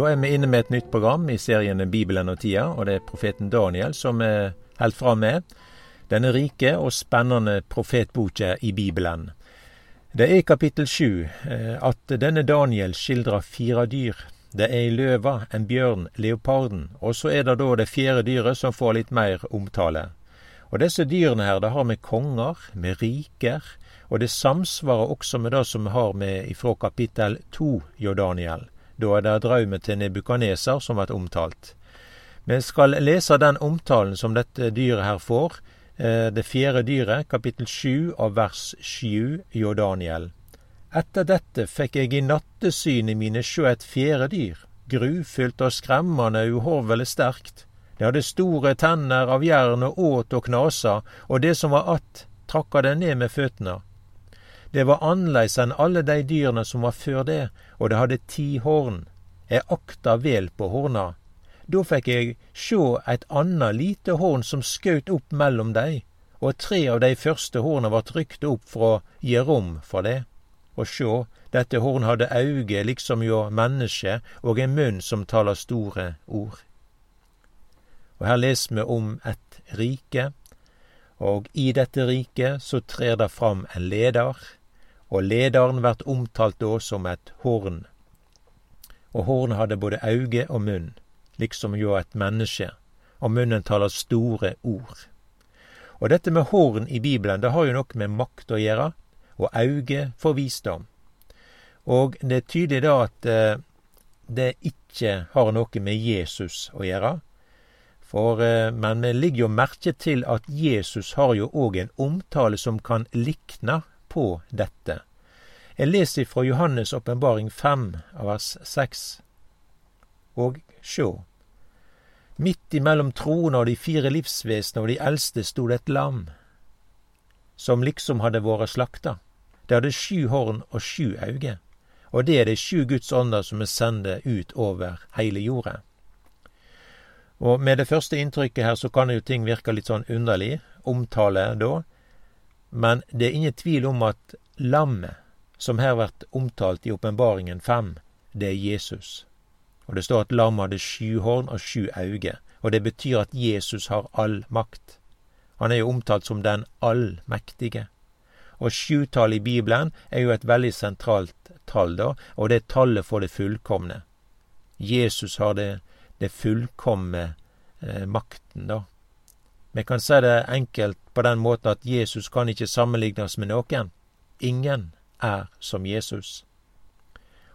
Da er vi inne med et nytt program i serien Bibelen og tida, og det er profeten Daniel som er helt fram med denne rike og spennende profetboka i Bibelen. Det er i kapittel sju eh, at denne Daniel skildrer fire dyr. Det er ei løva, en bjørn, leoparden, og så er det da det fjerde dyret som får litt mer omtale. Og disse dyrene her, det har med konger, med riker, og det samsvarer også med det som vi har med ifra kapittel to hjå Daniel. Da er det draumen til Nebukaneser som blir omtalt. Vi skal lese den omtalen som dette dyret her får, Eh, det fjerde dyret, kapittel sju av vers sju, hjå Daniel. Etter dette fikk jeg i nattesynet mine sjå et fjerde dyr, grufullt og skremmende uhorvelig sterkt. Det hadde store tenner av jern og åt og knasa, og det som var att, trakka det ned med føttene. Det var annerledes enn alle de dyrene som var før det, og det hadde ti horn. Jeg akta vel på horna, da fikk jeg sjå eit anna lite horn som skjøt opp mellom dei, og tre av dei første horna vart rykte opp for å gi rom for det. Og sjå, dette horn hadde auge liksom jo menneske, og en munn som taler store ord. Og her leser vi om et rike, og i dette riket så trer det fram en leder, og lederen vert omtalt da som et horn. Og hornet hadde både auge og munn liksom jo et menneske, og munnen taler store ord. Og dette med horn i Bibelen, det har jo noe med makt å gjøre, og auge for visdom. Og det er tydelig da at eh, det ikke har noe med Jesus å gjøre. For, eh, men vi ligger jo merke til at Jesus har jo òg en omtale som kan likne på dette. Jeg leser fra Johannes' åpenbaring 5, vers 6. Og sjå, Midt imellom tronen og de fire livsvesenene og de eldste sto det et lam, som liksom hadde vært slakta. Det hadde sju horn og sju auge, og det er de sju Guds ånder som er sende ut over hele jorda. Og med det første inntrykket her så kan jo ting virke litt sånn underlig, omtale da, men det er ingen tvil om at lammet, som her blir omtalt i Åpenbaringen fem, det er Jesus. Og det står at lammet hadde sju horn og sju øyne, og det betyr at Jesus har all makt. Han er jo omtalt som den allmektige. Og sjutallet i Bibelen er jo et veldig sentralt tall, da, og det er tallet for det fullkomne. Jesus har det, det fullkomne eh, makten, da. Vi kan si det enkelt på den måten at Jesus kan ikke sammenlignes med noen. Ingen er som Jesus.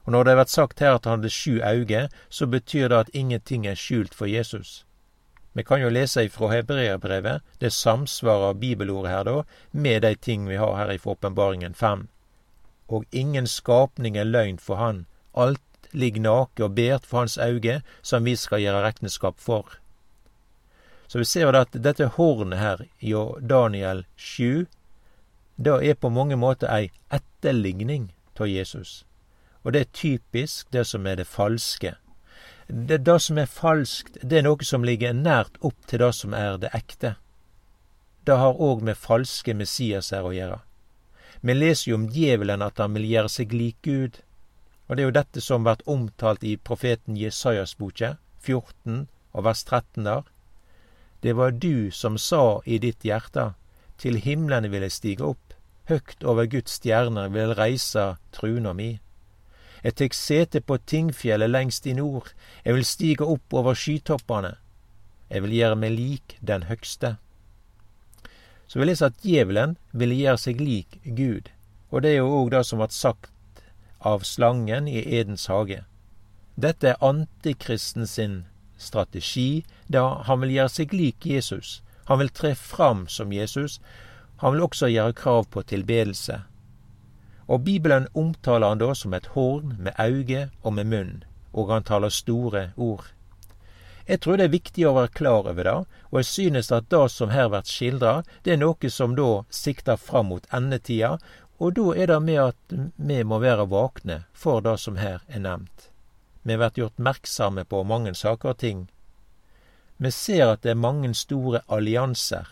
Og når det vært sagt her at han hadde sju auge, så betyr det at ingenting er skjult for Jesus. Vi kan jo lese ifra hebreerbrevet, det samsvarer bibelordet her da, med de ting vi har her i Åpenbaringen fem. Og ingen skapning er løgn for han, alt ligger nake og bært for hans auge, som vi skal gjøre regnskap for. Så vi ser at dette hornet her i Daniel 7, da er på mange måter ei etterligning av Jesus. Og det er typisk det som er det falske. Det, det som er falskt, det er noe som ligger nært opp til det som er det ekte. Det har òg med falske Messiaser å gjøre. Vi leser jo om djevelen at han vil gjøre seg lik Gud. Og det er jo dette som blir omtalt i profeten Jesajas boke, 14 og vers 13 der. Det var du som sa i ditt hjerte, til himlene vil jeg stige opp, høgt over Guds stjerner vil jeg reise truna mi. Jeg tek sete på Tingfjellet lengst i nord, jeg vil stige opp over skytoppene, Jeg vil gjøre meg lik den høgste. Så vi leser at djevelen ville gjøre seg lik Gud, og det er jo òg det som ble sagt av slangen i Edens hage. Dette er antikristen sin strategi, da han vil gjøre seg lik Jesus. Han vil tre fram som Jesus. Han vil også gjøre krav på tilbedelse og Bibelen omtaler han da som et horn med auge og med munn, og han taler store ord. Jeg tror det er viktig å være klar over det, og jeg synes at det som her blir skildra, det er noe som da sikter fram mot endetida, og da er det med at vi må være vakne for det som her er nevnt. Vi blir gjort merksomme på mange saker og ting. Vi ser at det er mange store allianser.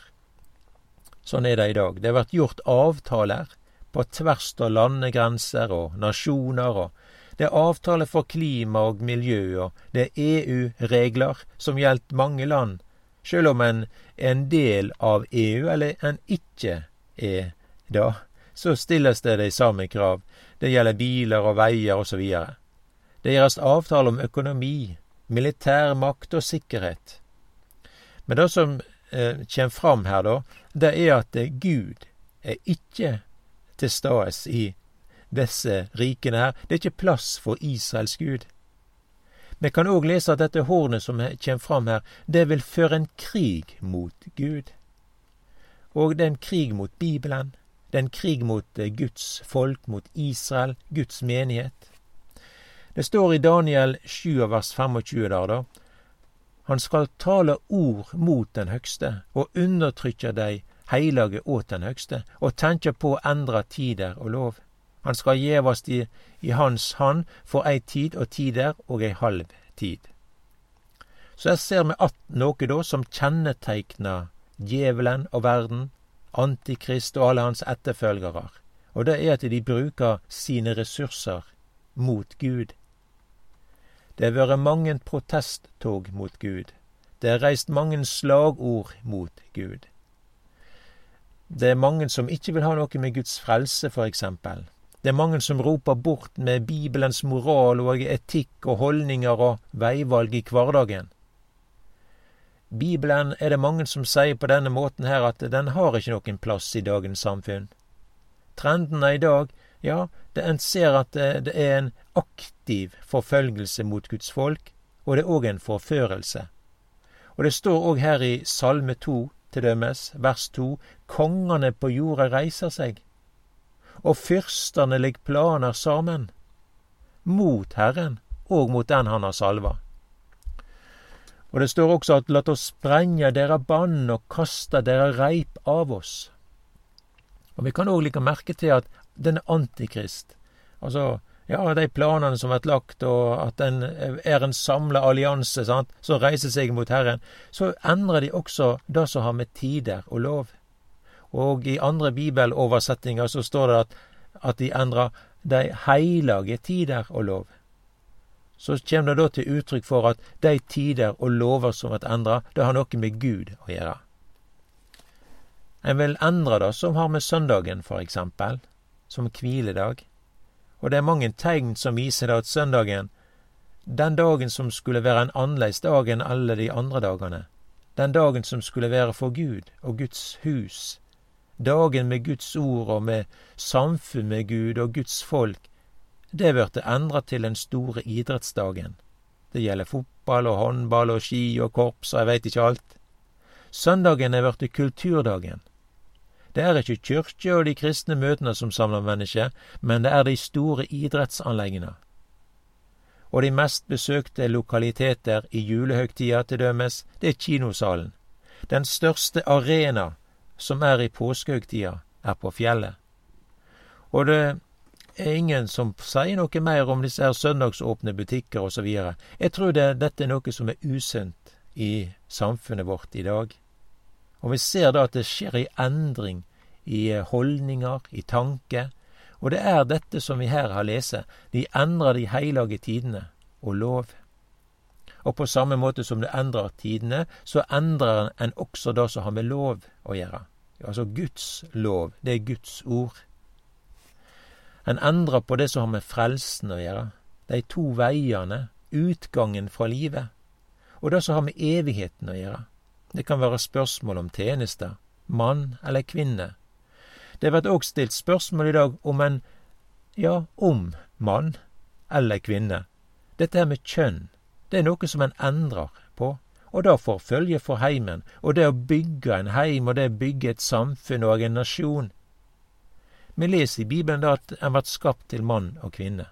Sånn er det i dag. Det blir gjort avtaler på tvers av landegrenser og nasjoner, og Det er avtaler for klima og miljø, og det er EU-regler som gjelder mange land, sjøl om en er en del av EU eller en ikke er da, så stilles det de samme krav. Det gjelder biler og veier osv. Det gjøres avtale om økonomi, militær makt og sikkerhet. Men det som eh, kommer fram her, da, det er at Gud er ikke til stades i disse rikene her. Det er ikke plass for Israels Gud. Vi kan òg lese at dette hornet som kommer fram her, det vil føre en krig mot Gud. Og det er en krig mot Bibelen. Det er en krig mot eh, Guds folk, mot Israel, Guds menighet. Det står i Daniel 7 vers 25 der, da. Han skal tale ord mot den høgste, og undertrykke dei heilage åt den høgste, og tenkje på å endre tider og lov. Han skal gjevast i, i hans hand for ei tid og tider og ei halv tid. Så her ser vi att noe da som kjenneteiknar djevelen og verden, Antikrist og alle hans etterfølgere, og det er at de bruker sine ressurser mot Gud. Det har vært mange protesttog mot Gud. Det er reist mange slagord mot Gud. Det er mange som ikke vil ha noe med Guds frelse, for eksempel. Det er mange som roper bort med Bibelens moral og etikk og holdninger og veivalg i hverdagen. Bibelen er det mange som sier på denne måten her at den har ikke noen plass i dagens samfunn. Trendene i dag, ja, det en ser at det er en aktiv forfølgelse mot Guds folk, og det er òg en forførelse. Og det står òg her i Salme 2, til dømes, vers 2, kongene på jorda reiser seg og fyrstene legg planer saman, mot Herren og mot den han har salva. Og det står også at lat oss sprenge dere bann og kaste dere reip av oss. Og vi kan òg legge merke til at den er antikrist, altså ja, de planene som blir lagt, og at den er en samla allianse sant, som reiser seg mot Herren, så endrer de også det som har med tider og lov. Og i andre bibeloversettinger så står det at, at de endrer de heilage tider og lov. Så kjem det da til uttrykk for at de tider og lover som blir endra, det har noe med Gud å gjøre. En vil endre det som har med søndagen, for eksempel, som hviledag. Og det er mange tegn som viser det at søndagen, den dagen som skulle være en annerledes dag enn alle de andre dagene, den dagen som skulle være for Gud og Guds hus, dagen med Guds ord og med samfunn med Gud og Guds folk, det blir endra til den store idrettsdagen. Det gjelder fotball og håndball og ski og korps og jeg veit ikke alt. Søndagen er blitt kulturdagen. Det er ikke kirke og de kristne møtene som samler mennesker, men det er de store idrettsanleggene. Og de mest besøkte lokaliteter i julehøgtida til dømes, det er kinosalen. Den største arena som er i påskehøgtida, er på fjellet. Og det er ingen som sier noe mer om disse her søndagsåpne butikker osv. Jeg tror det, dette er noe som er usunt i samfunnet vårt i dag. Og vi ser da at det skjer ei endring i holdninger, i tanke. Og det er dette som vi her har lest. De endrer de heilage tidene og lov. Og på samme måte som det endrer tidene, så endrer en også det som har med lov å gjøre. Altså Guds lov, det er Guds ord. En endrer på det som har med frelsen å gjøre. De to veiene, utgangen fra livet. Og det som har med evigheten å gjøre. Det kan være spørsmål om tjenester, mann eller kvinne. Det blir òg stilt spørsmål i dag om en, ja, om mann eller kvinne. Dette her med kjønn, det er noe som en endrer på, og det får følge for heimen, og det å bygge en heim, og det å bygge et samfunn og en nasjon. Vi leser i Bibelen da at en blir skapt til mann og kvinne.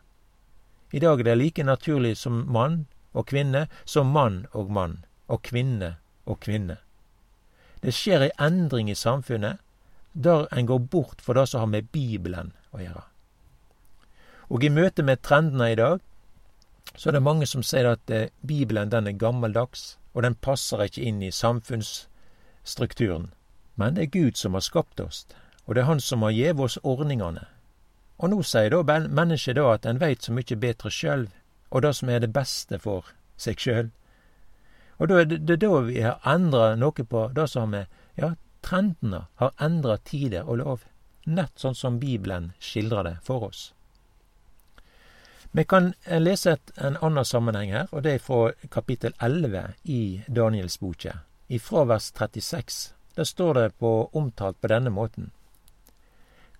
I dag er det like naturlig som mann og kvinne som mann og mann, og kvinne og kvinne. Det skjer ei endring i samfunnet der en går bort for det som har med Bibelen å gjøre. Og i møte med trendene i dag så er det mange som sier at eh, Bibelen den er gammeldags, og den passer ikke inn i samfunnsstrukturen. Men det er Gud som har skapt oss, og det er Han som har gitt oss ordningene. Og nå sier da mennesket da at en veit så mye bedre sjøl, og det som er det beste for seg sjøl. Og da er det, det da vi har endra noe på det som er Ja, trendene har endra tider og lov, nett sånn som Bibelen skildrer det for oss. Vi kan lese et, en annen sammenheng her, og det er fra kapittel 11 i Daniels boke, Fra vers 36. Der står det på, omtalt på denne måten.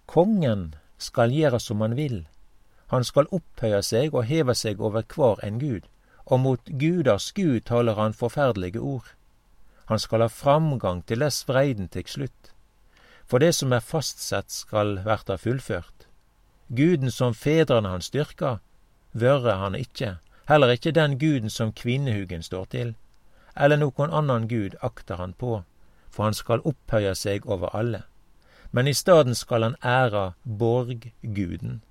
Kongen skal gjøre som han vil. Han skal opphøye seg og heve seg over hver en gud, og mot Gudas gud taler han forferdelige ord. Han skal ha framgang til dess vreiden tek slutt. For det som er fastsett skal verta fullført. Guden som fedrene hans styrka, vørre han ikkje, heller ikkje den guden som kvinnehugen står til, eller nokon annan gud akter han på, for han skal opphøye seg over alle men i staden skal han æra borgguden.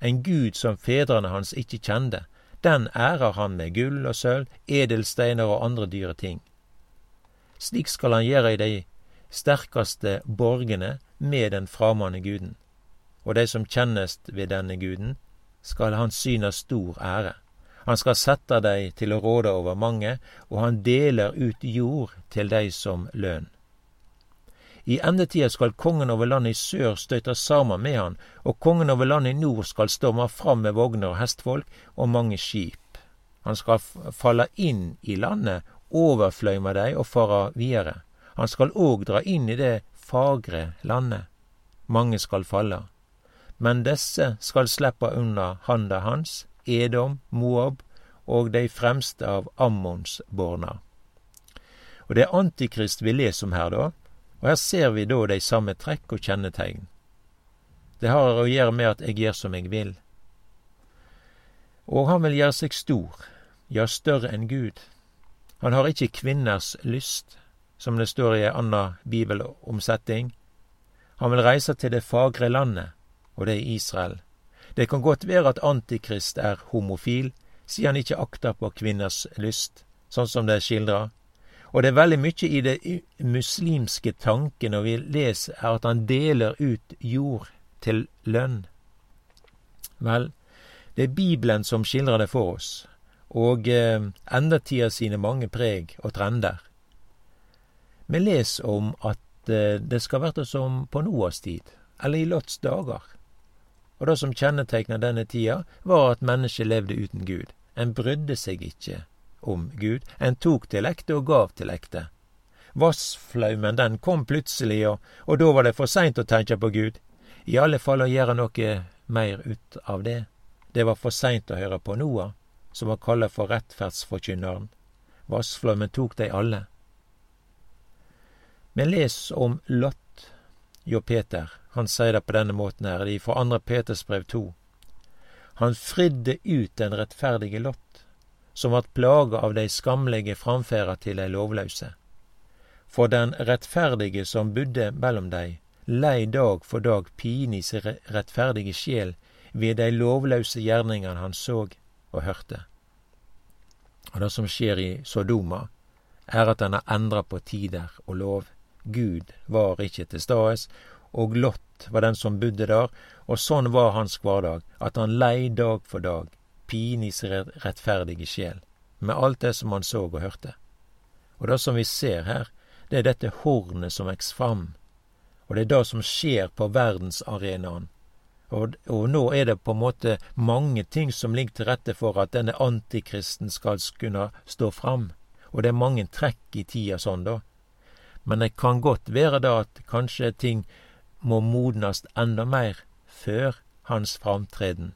En gud som fedrene hans ikke kjende, den ærer han med gull og sølv, edelsteiner og andre dyre ting. Slik skal han gjøre i de sterkaste borgene med den framande guden. Og de som kjennest ved denne guden, skal han syne stor ære. Han skal sette dei til å råde over mange, og han deler ut jord til dei som lønn. I endetida skal kongen over landet i sør støyta sammen med han, og kongen over landet i nord skal storme fram med vogner og hestfolk og mange skip. Han skal falle inn i landet, overfløyme dei og fara videre. Han skal òg dra inn i det fagre landet. Mange skal falle. Men desse skal slippe unna handa hans, Edom, Moab og dei fremste av Ammons borna. Og det er Antikrist vi leser om her, da. Og her ser vi da de samme trekk og kjennetegn. Det har å gjøre med at jeg gjør som jeg vil. Og han vil gjøre seg stor, ja, større enn Gud. Han har ikke kvinners lyst, som det står i en annen bibelomsetning. Han vil reise til det fagre landet, og det er Israel. Det kan godt være at Antikrist er homofil, siden han ikke akter på kvinners lyst, sånn som det er skildra. Og det er veldig mye i det muslimske tanken når vi leser er at han deler ut jord til lønn. Vel, det er Bibelen som skildrer det for oss, og eh, endatida sine mange preg og trender. Vi leser om at eh, det skal verta som på Noas tid, eller i Lots dager. Og det som kjennetegna denne tida, var at mennesket levde uten Gud. En brydde seg ikke om Gud. En tok til ekte og gav til ekte. Vassflaumen den kom plutselig, og, og da var det for seint å tenke på Gud. I alle fall å gjøre noe mer ut av det. Det var for seint å høre på Noah, som var kalla for rettferdsforkynneren. Vassflaumen tok dei alle. Men les om Lott, jo Peter. Han sier det på denne måten her, det er fra andre Peters brev to. Han fridde ut den rettferdige Lott som vart plaga av dei skamlege framferda til dei lovlause. For den rettferdige som budde mellom dei, lei dag for dag pine i si rettferdige sjel ved dei lovlause gjerningane han såg og hørte. Og det som skjer i Sodoma, er at han har endra på tider og lov. Gud var ikkje til stades, og Lott var den som budde der, og sånn var hans hverdag, at han lei dag for dag, sin rettferdige sjel, med alt det som han så og hørte. Og det som vi ser her, det er dette hornet som veks fram, og det er det som skjer på verdensarenaen. Og, og, nå er det på en måte mange ting som ligger til rette for at denne antikristen skal kunne stå fram, og det er mange trekk i tida sånn, da. Men det kan godt være da at kanskje ting må modnast enda mer før hans framtreden.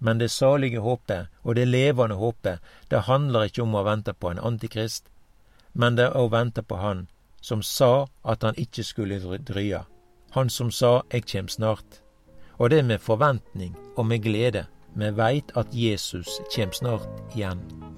Men det salige håpet og det levende håpet, det handler ikke om å vente på en antikrist, men det er å vente på Han som sa at han ikke skulle drya. Han som sa 'Eg kjem snart'. Og det er med forventning og med glede. Vi veit at Jesus kjem snart igjen.